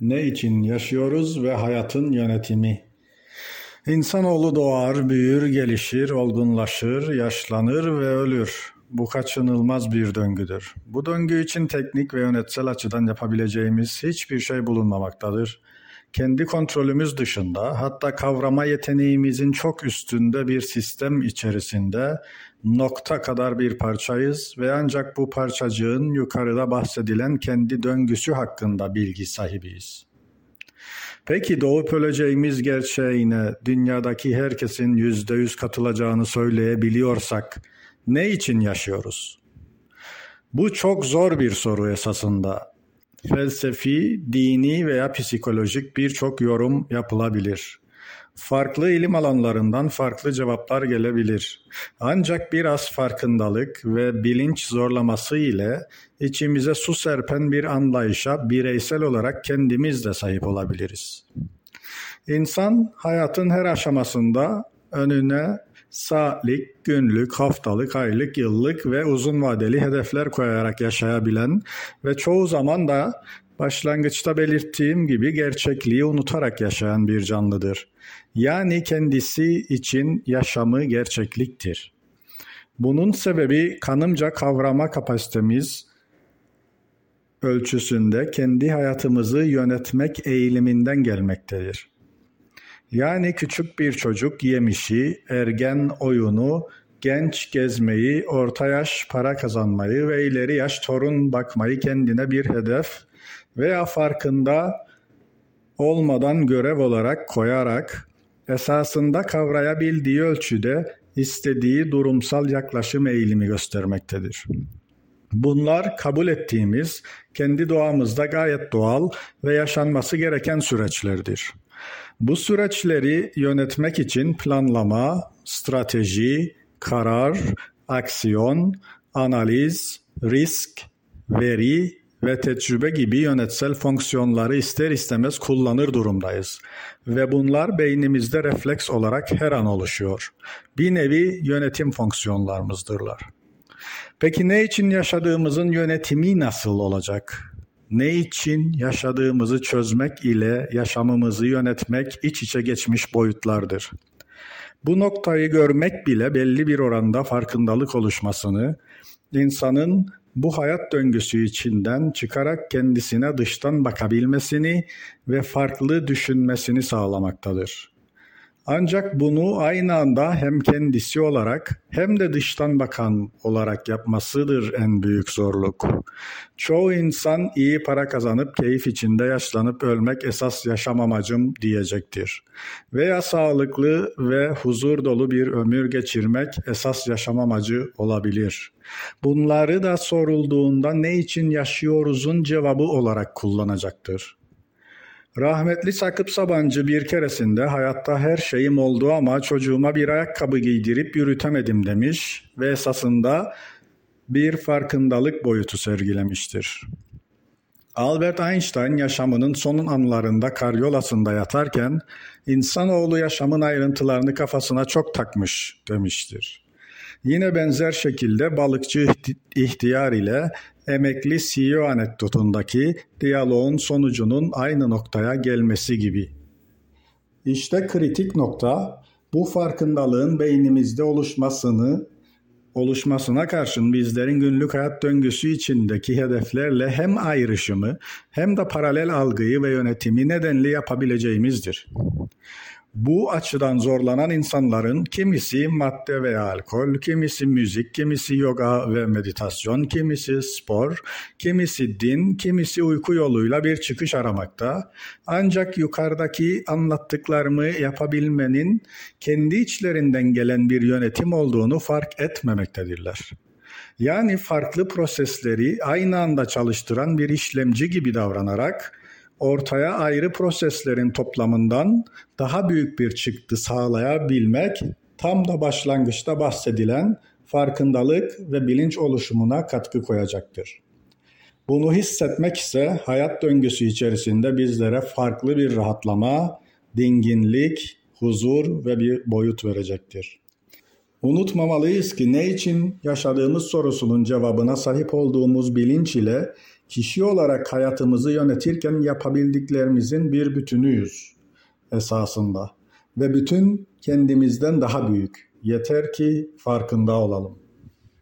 Ne için yaşıyoruz ve hayatın yönetimi? İnsanoğlu doğar, büyür, gelişir, olgunlaşır, yaşlanır ve ölür. Bu kaçınılmaz bir döngüdür. Bu döngü için teknik ve yönetsel açıdan yapabileceğimiz hiçbir şey bulunmamaktadır. Kendi kontrolümüz dışında, hatta kavrama yeteneğimizin çok üstünde bir sistem içerisinde nokta kadar bir parçayız ve ancak bu parçacığın yukarıda bahsedilen kendi döngüsü hakkında bilgi sahibiyiz. Peki doğup öleceğimiz gerçeğine dünyadaki herkesin yüzde yüz katılacağını söyleyebiliyorsak ne için yaşıyoruz? Bu çok zor bir soru esasında. Felsefi, dini veya psikolojik birçok yorum yapılabilir. Farklı ilim alanlarından farklı cevaplar gelebilir. Ancak biraz farkındalık ve bilinç zorlaması ile içimize su serpen bir anlayışa bireysel olarak kendimiz de sahip olabiliriz. İnsan hayatın her aşamasında önüne saatlik, günlük, haftalık, aylık, yıllık ve uzun vadeli hedefler koyarak yaşayabilen ve çoğu zaman da başlangıçta belirttiğim gibi gerçekliği unutarak yaşayan bir canlıdır. Yani kendisi için yaşamı gerçekliktir. Bunun sebebi kanımca kavrama kapasitemiz ölçüsünde kendi hayatımızı yönetmek eğiliminden gelmektedir. Yani küçük bir çocuk yemişi, ergen oyunu, genç gezmeyi, orta yaş para kazanmayı ve ileri yaş torun bakmayı kendine bir hedef veya farkında olmadan görev olarak koyarak esasında kavrayabildiği ölçüde istediği durumsal yaklaşım eğilimi göstermektedir. Bunlar kabul ettiğimiz, kendi doğamızda gayet doğal ve yaşanması gereken süreçlerdir. Bu süreçleri yönetmek için planlama, strateji, karar, aksiyon, analiz, risk, veri ve tecrübe gibi yönetsel fonksiyonları ister istemez kullanır durumdayız. Ve bunlar beynimizde refleks olarak her an oluşuyor. Bir nevi yönetim fonksiyonlarımızdırlar. Peki ne için yaşadığımızın yönetimi nasıl olacak? Ne için yaşadığımızı çözmek ile yaşamımızı yönetmek iç içe geçmiş boyutlardır. Bu noktayı görmek bile belli bir oranda farkındalık oluşmasını, insanın bu hayat döngüsü içinden çıkarak kendisine dıştan bakabilmesini ve farklı düşünmesini sağlamaktadır. Ancak bunu aynı anda hem kendisi olarak hem de dıştan bakan olarak yapmasıdır en büyük zorluk. Çoğu insan iyi para kazanıp keyif içinde yaşlanıp ölmek esas yaşam amacım diyecektir. Veya sağlıklı ve huzur dolu bir ömür geçirmek esas yaşam amacı olabilir. Bunları da sorulduğunda ne için yaşıyoruzun cevabı olarak kullanacaktır. Rahmetli Sakıp Sabancı bir keresinde hayatta her şeyim oldu ama çocuğuma bir ayakkabı giydirip yürütemedim demiş ve esasında bir farkındalık boyutu sergilemiştir. Albert Einstein yaşamının son anlarında karyolasında yatarken insanoğlu yaşamın ayrıntılarını kafasına çok takmış demiştir. Yine benzer şekilde balıkçı ihtiyar ile emekli CEO anekdotundaki diyaloğun sonucunun aynı noktaya gelmesi gibi. İşte kritik nokta bu farkındalığın beynimizde oluşmasını oluşmasına karşın bizlerin günlük hayat döngüsü içindeki hedeflerle hem ayrışımı hem de paralel algıyı ve yönetimi nedenli yapabileceğimizdir. Bu açıdan zorlanan insanların kimisi madde veya alkol, kimisi müzik, kimisi yoga ve meditasyon, kimisi spor, kimisi din, kimisi uyku yoluyla bir çıkış aramakta. Ancak yukarıdaki anlattıklarımı yapabilmenin kendi içlerinden gelen bir yönetim olduğunu fark etmemektedirler. Yani farklı prosesleri aynı anda çalıştıran bir işlemci gibi davranarak ortaya ayrı proseslerin toplamından daha büyük bir çıktı sağlayabilmek tam da başlangıçta bahsedilen farkındalık ve bilinç oluşumuna katkı koyacaktır. Bunu hissetmek ise hayat döngüsü içerisinde bizlere farklı bir rahatlama, dinginlik, huzur ve bir boyut verecektir. Unutmamalıyız ki ne için yaşadığımız sorusunun cevabına sahip olduğumuz bilinç ile Kişi olarak hayatımızı yönetirken yapabildiklerimizin bir bütünüyüz esasında ve bütün kendimizden daha büyük. Yeter ki farkında olalım.